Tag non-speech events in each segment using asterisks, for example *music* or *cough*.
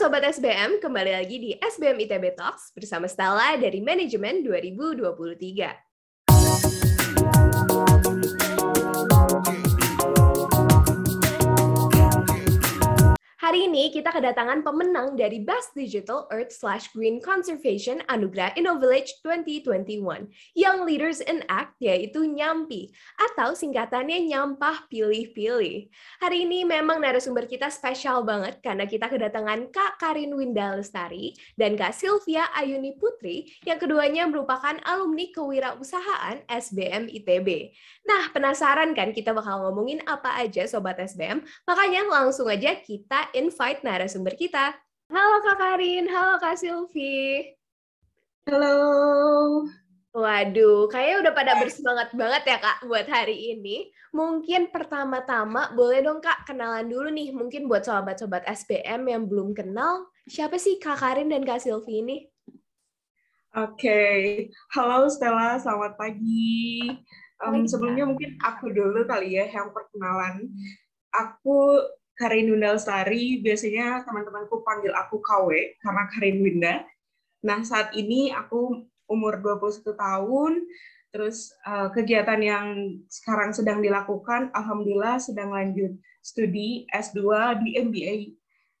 Sobat SBM, kembali lagi di SBM ITB Talks bersama Stella dari Manajemen 2023. Hari ini kita kedatangan pemenang dari Best Digital Earth slash Green Conservation Anugerah InnoVillage 2021, Young Leaders in Act, yaitu NYAMPI, atau singkatannya Nyampah Pilih-Pilih. Hari ini memang narasumber kita spesial banget karena kita kedatangan Kak Karin Winda Lestari dan Kak Sylvia Ayuni Putri, yang keduanya merupakan alumni kewirausahaan SBM ITB. Nah, penasaran kan kita bakal ngomongin apa aja Sobat SBM? Makanya langsung aja kita invite narasumber kita. Halo Kak Karin, halo Kak Silvi. Halo. Waduh, kayaknya udah pada bersemangat banget ya Kak buat hari ini. Mungkin pertama-tama boleh dong Kak kenalan dulu nih, mungkin buat sobat-sobat SBM yang belum kenal, siapa sih Kak Karin dan Kak Silvi ini? Oke, okay. halo Stella, selamat pagi. Um, sebelumnya mungkin aku dulu kali ya yang perkenalan. Aku Karin Winda Lestari, biasanya teman-temanku panggil aku KW karena Karin Winda. Nah, saat ini aku umur 21 tahun, terus uh, kegiatan yang sekarang sedang dilakukan, Alhamdulillah sedang lanjut studi S2 di MBA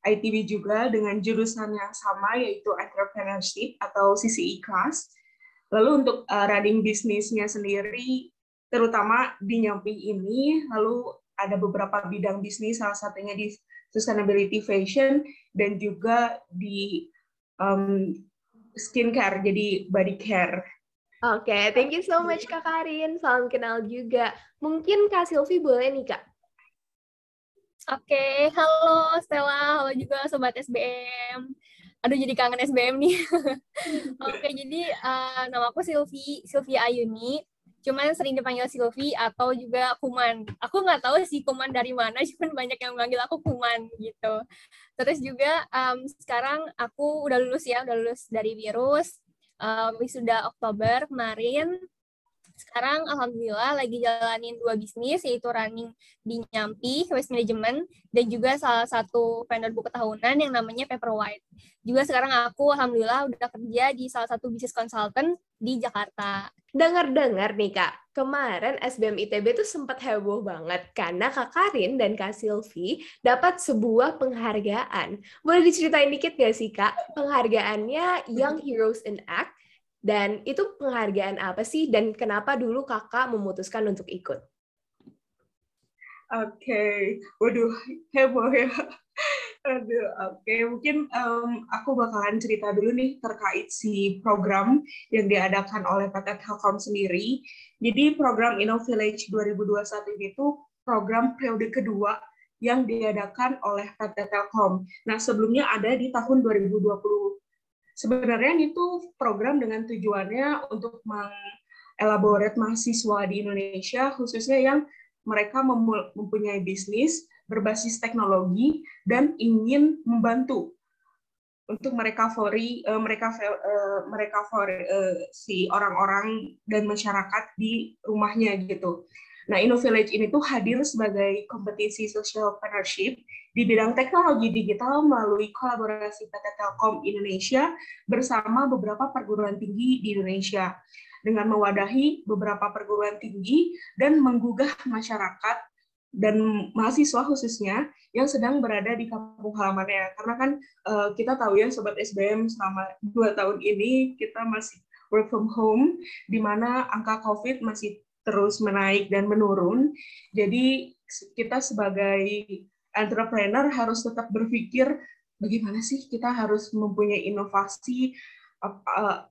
ITB juga dengan jurusan yang sama yaitu entrepreneurship atau CCE class. Lalu untuk uh, running bisnisnya sendiri, terutama di Nyampi ini, lalu ada beberapa bidang bisnis, salah satunya di sustainability fashion dan juga di um, skincare, jadi body care. Oke, okay, thank you so much Kak Karin. Salam kenal juga. Mungkin Kak Silvi boleh nih Kak? Oke, okay, halo Stella, halo juga Sobat SBM. Aduh jadi kangen SBM nih. *laughs* Oke, okay, jadi uh, nama aku Silvi, Silvia Ayuni cuman sering dipanggil Silvi atau juga Kuman. Aku nggak tahu sih Kuman dari mana, *laughs* cuman banyak yang manggil aku Kuman gitu. Terus juga um, sekarang aku udah lulus ya, udah lulus dari virus, um, wisuda Oktober kemarin. Sekarang alhamdulillah lagi jalanin dua bisnis yaitu running di Nyampi Waste Management dan juga salah satu vendor buku tahunan yang namanya Paperwhite. Juga sekarang aku alhamdulillah udah kerja di salah satu bisnis consultant di Jakarta. Dengar-dengar nih Kak, kemarin SBM ITB itu sempat heboh banget karena Kak Karin dan Kak Silvi dapat sebuah penghargaan. Boleh diceritain dikit gak sih Kak? Penghargaannya Young Heroes in Act dan itu penghargaan apa sih dan kenapa dulu Kakak memutuskan untuk ikut? Oke, okay. waduh heboh ya. Aduh, oke. Okay. Mungkin um, aku bakalan cerita dulu nih terkait si program yang diadakan oleh PT Telkom sendiri. Jadi program InnoVillage 2021 ini itu program periode kedua yang diadakan oleh PT Telkom. Nah, sebelumnya ada di tahun 2020. Sebenarnya itu program dengan tujuannya untuk mengelaborate mahasiswa di Indonesia, khususnya yang mereka mempunyai bisnis berbasis teknologi dan ingin membantu untuk mereka uh, merecover uh, si orang-orang dan masyarakat di rumahnya gitu. Nah, InnoVillage ini tuh hadir sebagai kompetisi social partnership di bidang teknologi digital melalui kolaborasi PT Telkom Indonesia bersama beberapa perguruan tinggi di Indonesia dengan mewadahi beberapa perguruan tinggi dan menggugah masyarakat dan mahasiswa khususnya yang sedang berada di kampung halamannya. Karena kan uh, kita tahu ya Sobat SBM selama dua tahun ini kita masih work from home, di mana angka COVID masih terus menaik dan menurun. Jadi kita sebagai entrepreneur harus tetap berpikir bagaimana sih kita harus mempunyai inovasi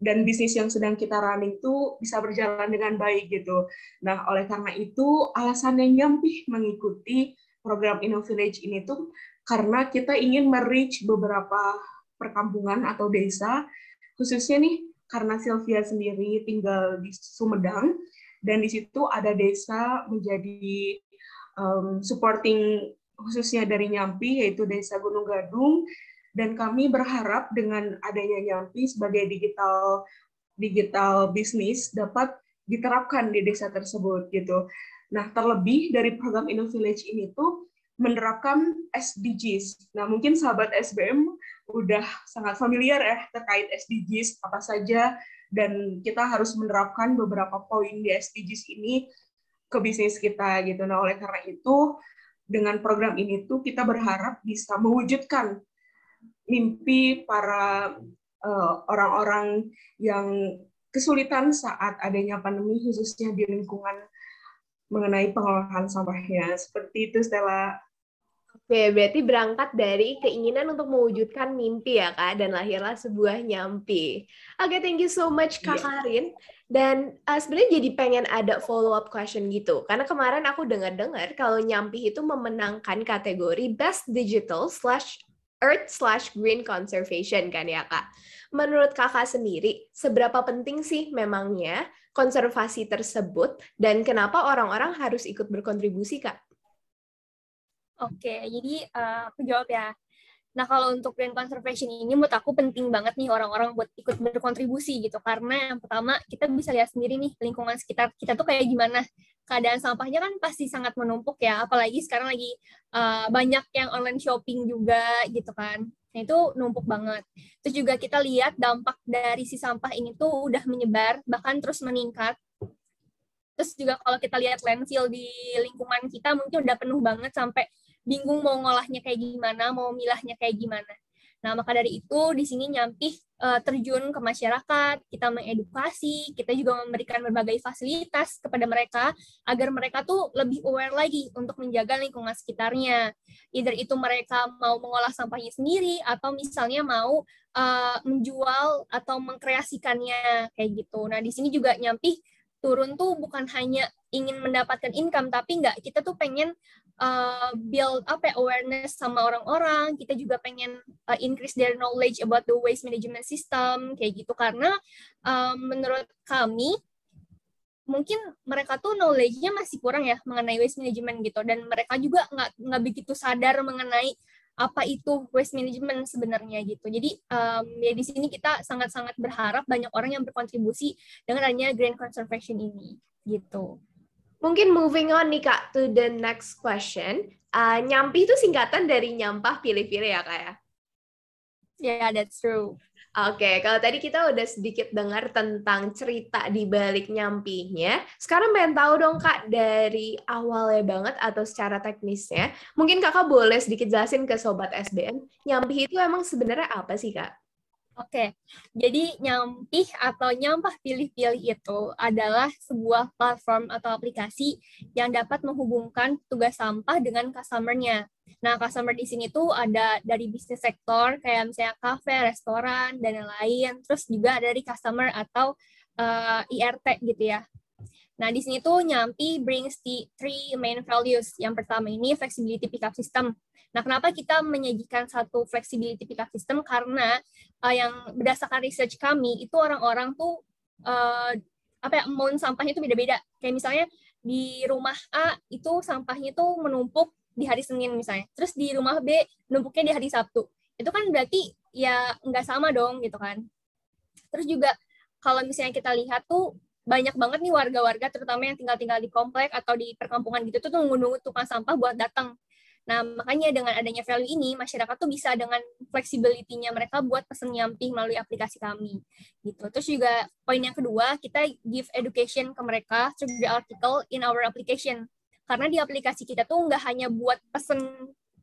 dan bisnis yang sedang kita running itu bisa berjalan dengan baik gitu. Nah, oleh karena itu alasan yang nyampih mengikuti program InnoVillage ini tuh karena kita ingin merich beberapa perkampungan atau desa, khususnya nih karena Sylvia sendiri tinggal di Sumedang dan di situ ada desa menjadi um, supporting khususnya dari Nyampi yaitu Desa Gunung Gadung dan kami berharap dengan adanya Nyampi sebagai digital digital bisnis dapat diterapkan di desa tersebut gitu. Nah, terlebih dari program InnoVillage ini tuh menerapkan SDGs. Nah, mungkin sahabat SBM udah sangat familiar ya terkait SDGs apa saja dan kita harus menerapkan beberapa poin di SDGs ini ke bisnis kita gitu. Nah, oleh karena itu dengan program ini tuh kita berharap bisa mewujudkan mimpi para eh, orang-orang uh, yang kesulitan saat adanya pandemi khususnya di lingkungan mengenai pengelolaan sampahnya. Seperti itu Stella. Oke, berarti berangkat dari keinginan untuk mewujudkan mimpi ya Kak, dan lahirlah sebuah nyampi. Oke, thank you so much Kak yeah. Karin. Dan uh, sebenarnya jadi pengen ada follow up question gitu, karena kemarin aku dengar-dengar kalau nyampi itu memenangkan kategori Best Digital slash Earth slash Green Conservation kan ya Kak. Menurut Kakak sendiri, seberapa penting sih memangnya konservasi tersebut dan kenapa orang-orang harus ikut berkontribusi Kak? Oke, jadi uh, aku jawab ya. Nah, kalau untuk green conservation ini menurut aku penting banget nih orang-orang buat ikut berkontribusi gitu. Karena yang pertama, kita bisa lihat sendiri nih lingkungan sekitar kita tuh kayak gimana. Keadaan sampahnya kan pasti sangat menumpuk ya, apalagi sekarang lagi uh, banyak yang online shopping juga gitu kan. Nah, itu numpuk banget. Terus juga kita lihat dampak dari si sampah ini tuh udah menyebar, bahkan terus meningkat Terus juga kalau kita lihat landfill di lingkungan kita mungkin udah penuh banget sampai bingung mau ngolahnya kayak gimana, mau milahnya kayak gimana. Nah, maka dari itu di sini Nyampih uh, terjun ke masyarakat, kita mengedukasi, kita juga memberikan berbagai fasilitas kepada mereka agar mereka tuh lebih aware lagi untuk menjaga lingkungan sekitarnya. Either itu mereka mau mengolah sampahnya sendiri atau misalnya mau uh, menjual atau mengkreasikannya kayak gitu. Nah, di sini juga Nyampih turun tuh bukan hanya ingin mendapatkan income tapi enggak kita tuh pengen uh, build apa ya, awareness sama orang-orang. Kita juga pengen uh, increase their knowledge about the waste management system kayak gitu. Karena um, menurut kami mungkin mereka tuh knowledge-nya masih kurang ya mengenai waste management gitu. Dan mereka juga nggak nggak begitu sadar mengenai apa itu waste management sebenarnya gitu. Jadi um, ya di sini kita sangat-sangat berharap banyak orang yang berkontribusi dengan adanya green conservation ini gitu. Mungkin moving on nih Kak to the next question. Uh, nyampi itu singkatan dari nyampah pilih-pilih ya Kak ya? Yeah, that's true. Oke, kalau tadi kita udah sedikit dengar tentang cerita di balik nyampinya, sekarang pengen tahu dong Kak dari awalnya banget atau secara teknisnya, mungkin Kakak boleh sedikit jelasin ke Sobat SBM, nyampi itu emang sebenarnya apa sih Kak? Oke, jadi nyampih atau nyampah pilih-pilih itu adalah sebuah platform atau aplikasi yang dapat menghubungkan tugas sampah dengan customer-nya. Nah, customer di sini tuh ada dari bisnis sektor, kayak misalnya kafe, restoran, dan lain-lain. Terus juga dari customer atau uh, eh, IRT gitu ya. Nah, di sini tuh Nyampi brings the three main values. Yang pertama ini flexibility pickup system. Nah, kenapa kita menyajikan satu flexibility pickup system? Karena uh, yang berdasarkan research kami itu orang-orang tuh uh, apa ya amount sampahnya itu beda-beda. Kayak misalnya di rumah A itu sampahnya tuh menumpuk di hari Senin misalnya. Terus di rumah B numpuknya di hari Sabtu. Itu kan berarti ya nggak sama dong gitu kan. Terus juga kalau misalnya kita lihat tuh banyak banget nih warga-warga terutama yang tinggal-tinggal di komplek atau di perkampungan gitu tuh nunggu-nunggu tukang sampah buat datang Nah, makanya dengan adanya value ini, masyarakat tuh bisa dengan flexibility-nya mereka buat pesen nyamping melalui aplikasi kami. Gitu. Terus juga poin yang kedua, kita give education ke mereka through the article in our application. Karena di aplikasi kita tuh nggak hanya buat pesen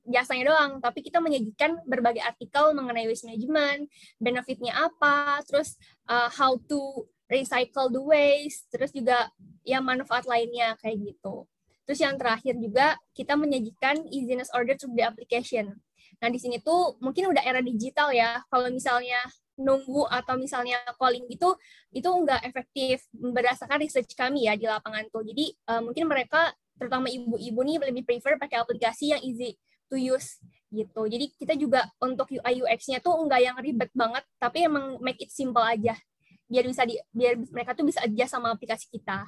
jasanya doang, tapi kita menyajikan berbagai artikel mengenai waste management, benefitnya apa, terus uh, how to recycle the waste, terus juga ya manfaat lainnya kayak gitu. Terus yang terakhir juga kita menyajikan easiness order to the application. Nah, di sini tuh mungkin udah era digital ya. Kalau misalnya nunggu atau misalnya calling gitu, itu nggak efektif berdasarkan research kami ya di lapangan tuh. Jadi uh, mungkin mereka terutama ibu-ibu nih lebih prefer pakai aplikasi yang easy to use gitu. Jadi kita juga untuk UI UX-nya tuh nggak yang ribet banget, tapi emang make it simple aja. Biar bisa di, biar mereka tuh bisa aja sama aplikasi kita.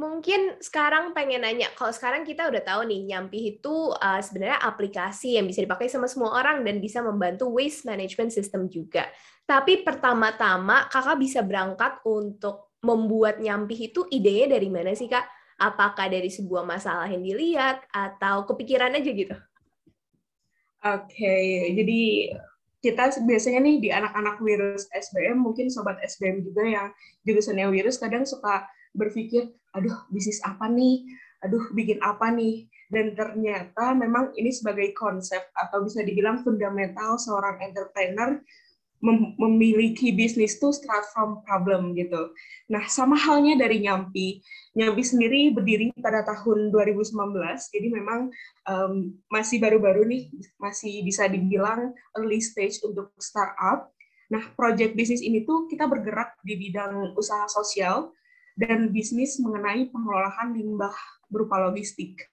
Mungkin sekarang pengen nanya, kalau sekarang kita udah tahu nih, Nyampi itu uh, sebenarnya aplikasi yang bisa dipakai sama semua orang dan bisa membantu waste management system juga. Tapi pertama-tama, kakak bisa berangkat untuk membuat Nyampi itu idenya dari mana sih, Kak? Apakah dari sebuah masalah yang dilihat, atau kepikiran aja gitu? Oke, jadi kita biasanya nih di anak-anak virus SBM, mungkin sobat SBM juga yang jurusannya virus kadang suka berpikir, aduh bisnis apa nih, aduh bikin apa nih, dan ternyata memang ini sebagai konsep atau bisa dibilang fundamental seorang entrepreneur memiliki bisnis tuh start from problem gitu. Nah, sama halnya dari Nyampi. Nyampi sendiri berdiri pada tahun 2019, jadi memang um, masih baru-baru nih, masih bisa dibilang early stage untuk startup. Nah, project bisnis ini tuh kita bergerak di bidang usaha sosial dan bisnis mengenai pengelolaan limbah berupa logistik.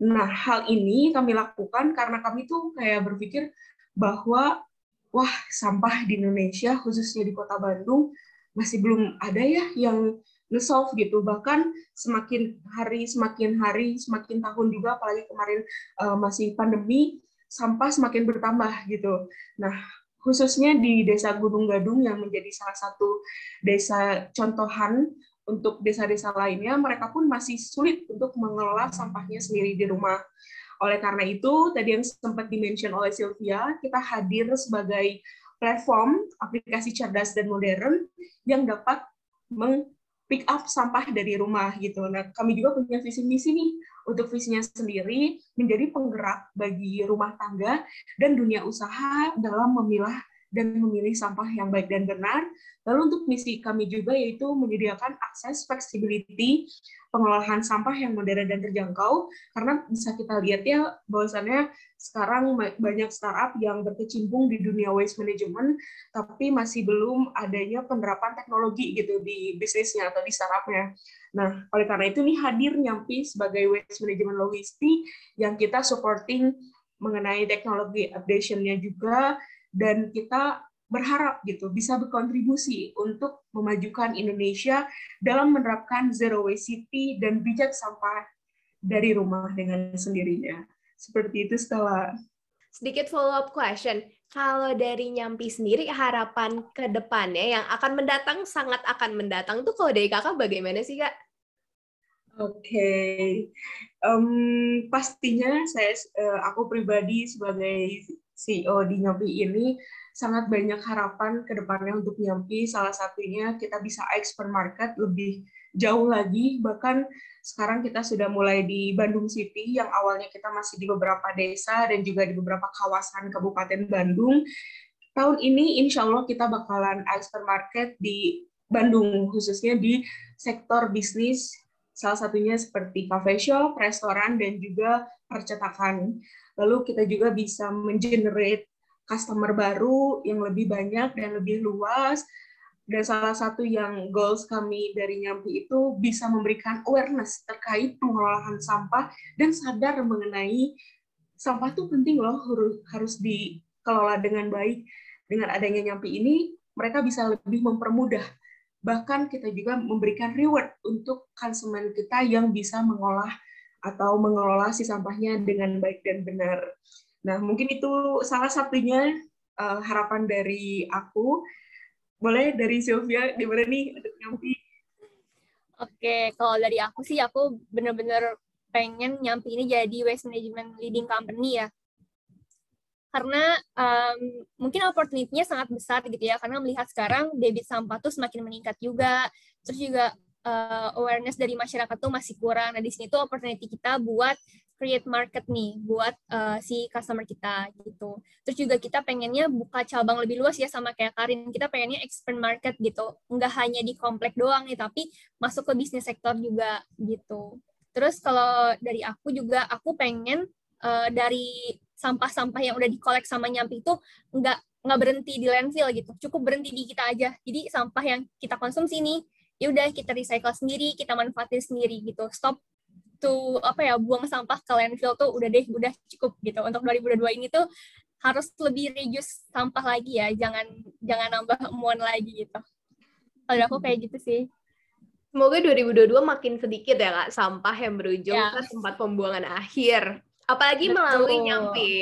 Nah, hal ini kami lakukan karena kami tuh kayak berpikir bahwa wah sampah di Indonesia khususnya di kota Bandung masih belum ada ya yang nge-solve gitu bahkan semakin hari semakin hari semakin tahun juga apalagi kemarin uh, masih pandemi sampah semakin bertambah gitu nah khususnya di desa Gunung Gadung yang menjadi salah satu desa contohan untuk desa-desa lainnya mereka pun masih sulit untuk mengelola sampahnya sendiri di rumah oleh karena itu, tadi yang sempat dimention oleh Sylvia, kita hadir sebagai platform aplikasi cerdas dan modern yang dapat meng pick up sampah dari rumah gitu. Nah, kami juga punya visi misi nih untuk visinya sendiri menjadi penggerak bagi rumah tangga dan dunia usaha dalam memilah dan memilih sampah yang baik dan benar. Lalu untuk misi kami juga yaitu menyediakan akses flexibility pengelolaan sampah yang modern dan terjangkau karena bisa kita lihat ya bahwasannya sekarang banyak startup yang berkecimpung di dunia waste management tapi masih belum adanya penerapan teknologi gitu di bisnisnya atau di startupnya. Nah, oleh karena itu nih hadir Nyampi sebagai waste management logistik yang kita supporting mengenai teknologi updation-nya juga dan kita berharap gitu bisa berkontribusi untuk memajukan Indonesia dalam menerapkan zero waste city dan bijak sampah dari rumah dengan sendirinya. Seperti itu setelah sedikit follow up question. Kalau dari Nyampi sendiri harapan ke depannya yang akan mendatang sangat akan mendatang tuh kalau dari kakak bagaimana sih kak? Oke, okay. um, pastinya saya uh, aku pribadi sebagai CEO di Nyampi ini sangat banyak harapan ke depannya untuk Nyampi. Salah satunya kita bisa ekspor market lebih jauh lagi. Bahkan sekarang kita sudah mulai di Bandung City yang awalnya kita masih di beberapa desa dan juga di beberapa kawasan Kabupaten Bandung. Tahun ini insya Allah kita bakalan ekspor market di Bandung, khususnya di sektor bisnis, salah satunya seperti cafe shop, restoran, dan juga percetakan. Lalu kita juga bisa mengenerate customer baru yang lebih banyak dan lebih luas. Dan salah satu yang goals kami dari Nyampi itu bisa memberikan awareness terkait pengelolaan sampah dan sadar mengenai sampah itu penting loh harus dikelola dengan baik. Dengan adanya Nyampi ini mereka bisa lebih mempermudah. Bahkan kita juga memberikan reward untuk konsumen kita yang bisa mengolah atau mengelola si sampahnya dengan baik dan benar. Nah, mungkin itu salah satunya uh, harapan dari aku. Boleh dari Sylvia, di mana nih Nyampi? Oke, kalau dari aku sih, aku bener-bener pengen Nyampi ini jadi waste management leading company ya. Karena um, mungkin opportunity-nya sangat besar gitu ya, karena melihat sekarang debit sampah tuh semakin meningkat juga. Terus juga uh, awareness dari masyarakat tuh masih kurang. Nah, di sini tuh opportunity kita buat create market nih buat uh, si customer kita gitu. Terus juga kita pengennya buka cabang lebih luas ya sama kayak Karin. Kita pengennya expand market gitu. Enggak hanya di komplek doang nih, tapi masuk ke bisnis sektor juga gitu. Terus kalau dari aku juga, aku pengen uh, dari sampah-sampah yang udah dikolek sama Nyampi itu enggak nggak berhenti di landfill gitu, cukup berhenti di kita aja. Jadi sampah yang kita konsumsi nih, ya udah kita recycle sendiri, kita manfaatin sendiri gitu. Stop to apa ya buang sampah ke landfill tuh udah deh udah cukup gitu untuk 2022 ini tuh harus lebih reduce sampah lagi ya jangan jangan nambah emuan lagi gitu kalau aku kayak gitu sih Semoga 2022 makin sedikit ya kak sampah yang berujung ya. ke tempat pembuangan akhir. Apalagi Betul. melalui nyampi.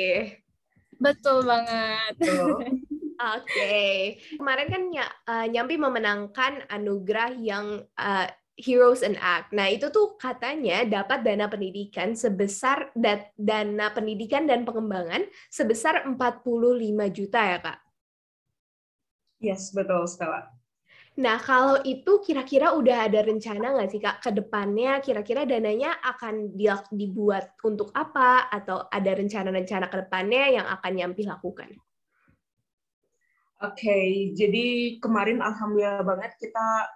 Betul banget. *laughs* Oke, okay. kemarin kan ny uh, Nyampi memenangkan anugerah yang uh, Heroes and Act. Nah, itu tuh katanya dapat dana pendidikan sebesar dana pendidikan dan pengembangan sebesar 45 juta ya, Kak? Yes, betul, Stella. Nah, kalau itu kira-kira udah ada rencana nggak sih, Kak, ke depannya kira-kira dananya akan dibuat untuk apa? Atau ada rencana-rencana ke depannya yang akan Nyampi lakukan? Oke, okay, jadi kemarin alhamdulillah banget kita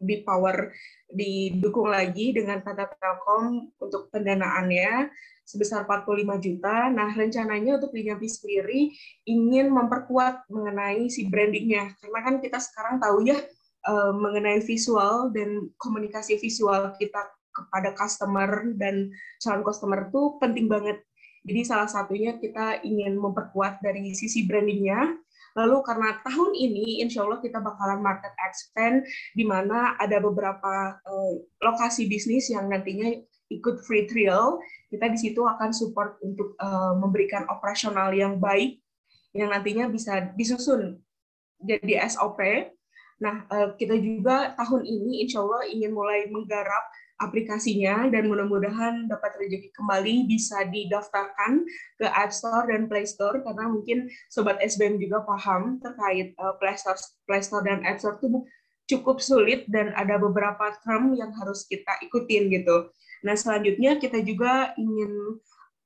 di power didukung lagi dengan Tata Telkom untuk pendanaannya sebesar 45 juta. Nah, rencananya untuk Nyampi sendiri ingin memperkuat mengenai si brandingnya. Karena kan kita sekarang tahu ya uh, mengenai visual dan komunikasi visual kita kepada customer dan calon customer itu penting banget. Jadi salah satunya kita ingin memperkuat dari sisi brandingnya. Lalu karena tahun ini insya Allah kita bakalan market expand di mana ada beberapa uh, lokasi bisnis yang nantinya ikut free trial. Kita di situ akan support untuk uh, memberikan operasional yang baik yang nantinya bisa disusun jadi SOP Nah, eh, kita juga tahun ini insya Allah ingin mulai menggarap aplikasinya dan mudah-mudahan dapat rezeki kembali bisa didaftarkan ke App Store dan Play Store karena mungkin sobat SBM juga paham terkait eh, Play Store, Play Store dan App Store itu cukup sulit dan ada beberapa term yang harus kita ikutin gitu. Nah, selanjutnya kita juga ingin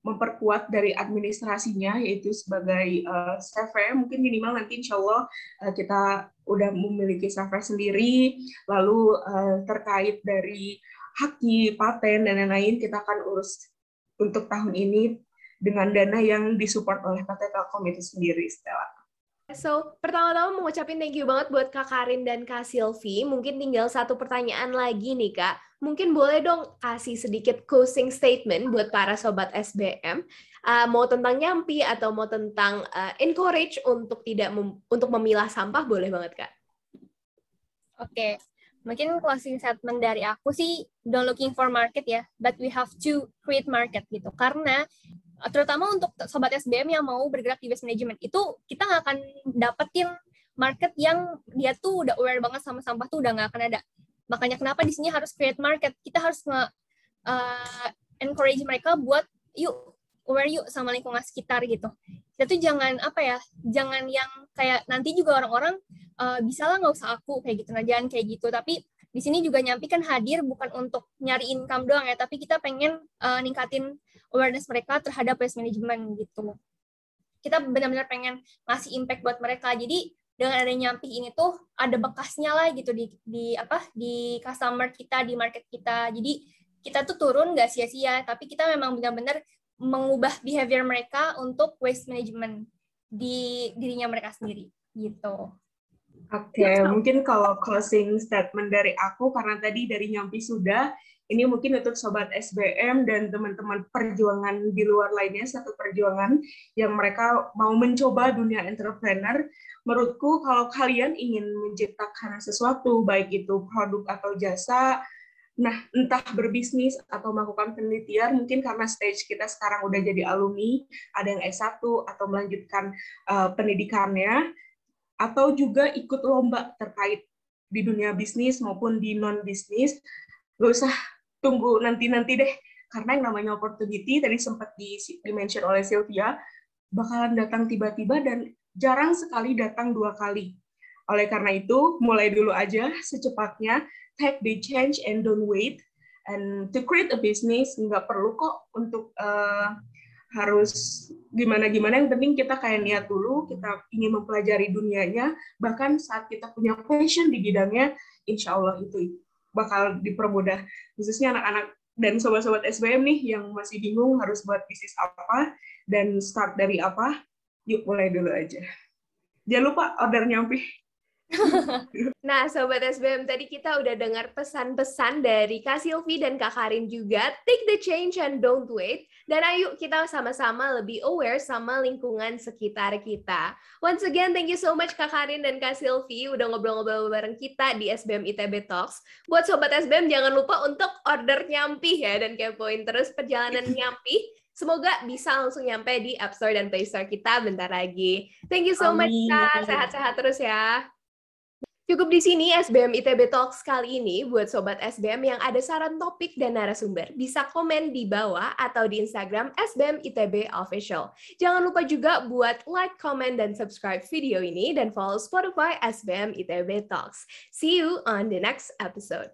memperkuat dari administrasinya yaitu sebagai uh, server mungkin minimal nanti insya Allah uh, kita udah memiliki server sendiri lalu uh, terkait dari haki paten dan lain-lain kita akan urus untuk tahun ini dengan dana yang disupport oleh PT Telkom itu sendiri Stella. So, pertama-tama mau ngucapin thank you banget buat Kak Karin dan Kak Silvi. Mungkin tinggal satu pertanyaan lagi nih, Kak. Mungkin boleh dong kasih sedikit closing statement buat para sobat SBM. Uh, mau tentang nyampi atau mau tentang uh, encourage untuk tidak mem untuk memilah sampah, boleh banget, Kak. Oke, okay. Mungkin closing statement dari aku sih, don't looking for market ya, but we have to create market gitu. Karena terutama untuk sobat SBM yang mau bergerak di waste management itu kita nggak akan dapetin market yang dia tuh udah aware banget sama sampah tuh udah nggak akan ada. Makanya kenapa di sini harus create market? Kita harus nge uh, encourage mereka buat yuk aware yuk sama lingkungan sekitar gitu kita tuh jangan apa ya jangan yang kayak nanti juga orang-orang uh, bisa lah nggak usah aku kayak gitu nah jangan kayak gitu tapi di sini juga nyampi kan hadir bukan untuk nyari income doang ya tapi kita pengen uh, ningkatin awareness mereka terhadap waste management gitu. Kita benar-benar pengen ngasih impact buat mereka. Jadi dengan adanya nyampi ini tuh ada bekasnya lah gitu di di apa di customer kita di market kita. Jadi kita tuh turun nggak sia-sia, tapi kita memang benar-benar mengubah behavior mereka untuk waste management di dirinya mereka sendiri gitu. Oke, okay, mungkin kalau closing statement dari aku karena tadi dari nyampi sudah ini mungkin untuk sobat SBM dan teman-teman perjuangan di luar lainnya satu perjuangan yang mereka mau mencoba dunia entrepreneur menurutku kalau kalian ingin menciptakan sesuatu baik itu produk atau jasa nah entah berbisnis atau melakukan penelitian mungkin karena stage kita sekarang udah jadi alumni ada yang S1 atau melanjutkan uh, pendidikannya atau juga ikut lomba terkait di dunia bisnis maupun di non bisnis gak usah tunggu nanti-nanti deh karena yang namanya opportunity tadi sempat di, di mention oleh Sylvia bakalan datang tiba-tiba dan jarang sekali datang dua kali. Oleh karena itu, mulai dulu aja secepatnya, take the change and don't wait. And to create a business, nggak perlu kok untuk uh, harus gimana-gimana, yang penting kita kayak niat dulu, kita ingin mempelajari dunianya, bahkan saat kita punya passion di bidangnya, insya Allah itu bakal dipermudah. Khususnya anak-anak dan sobat-sobat SBM nih yang masih bingung harus buat bisnis apa dan start dari apa yuk mulai dulu aja. Jangan lupa order nyampe *laughs* nah, Sobat SBM, tadi kita udah dengar pesan-pesan dari Kak Silvi dan Kak Karin juga. Take the change and don't wait. Dan ayo kita sama-sama lebih aware sama lingkungan sekitar kita. Once again, thank you so much Kak Karin dan Kak Silvi udah ngobrol-ngobrol bareng kita di SBM ITB Talks. Buat Sobat SBM, jangan lupa untuk order nyampi ya dan kepoin terus perjalanan *laughs* nyampi. Semoga bisa langsung nyampe di App Store dan Play Store kita bentar lagi. Thank you so Amin. much, Kak. Sehat-sehat terus ya. Cukup di sini SBM ITB Talks kali ini. Buat Sobat SBM yang ada saran topik dan narasumber, bisa komen di bawah atau di Instagram SBM ITB Official. Jangan lupa juga buat like, comment, dan subscribe video ini, dan follow Spotify SBM ITB Talks. See you on the next episode.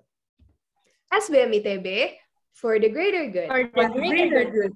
SBM ITB, for the greater good. For the greater good.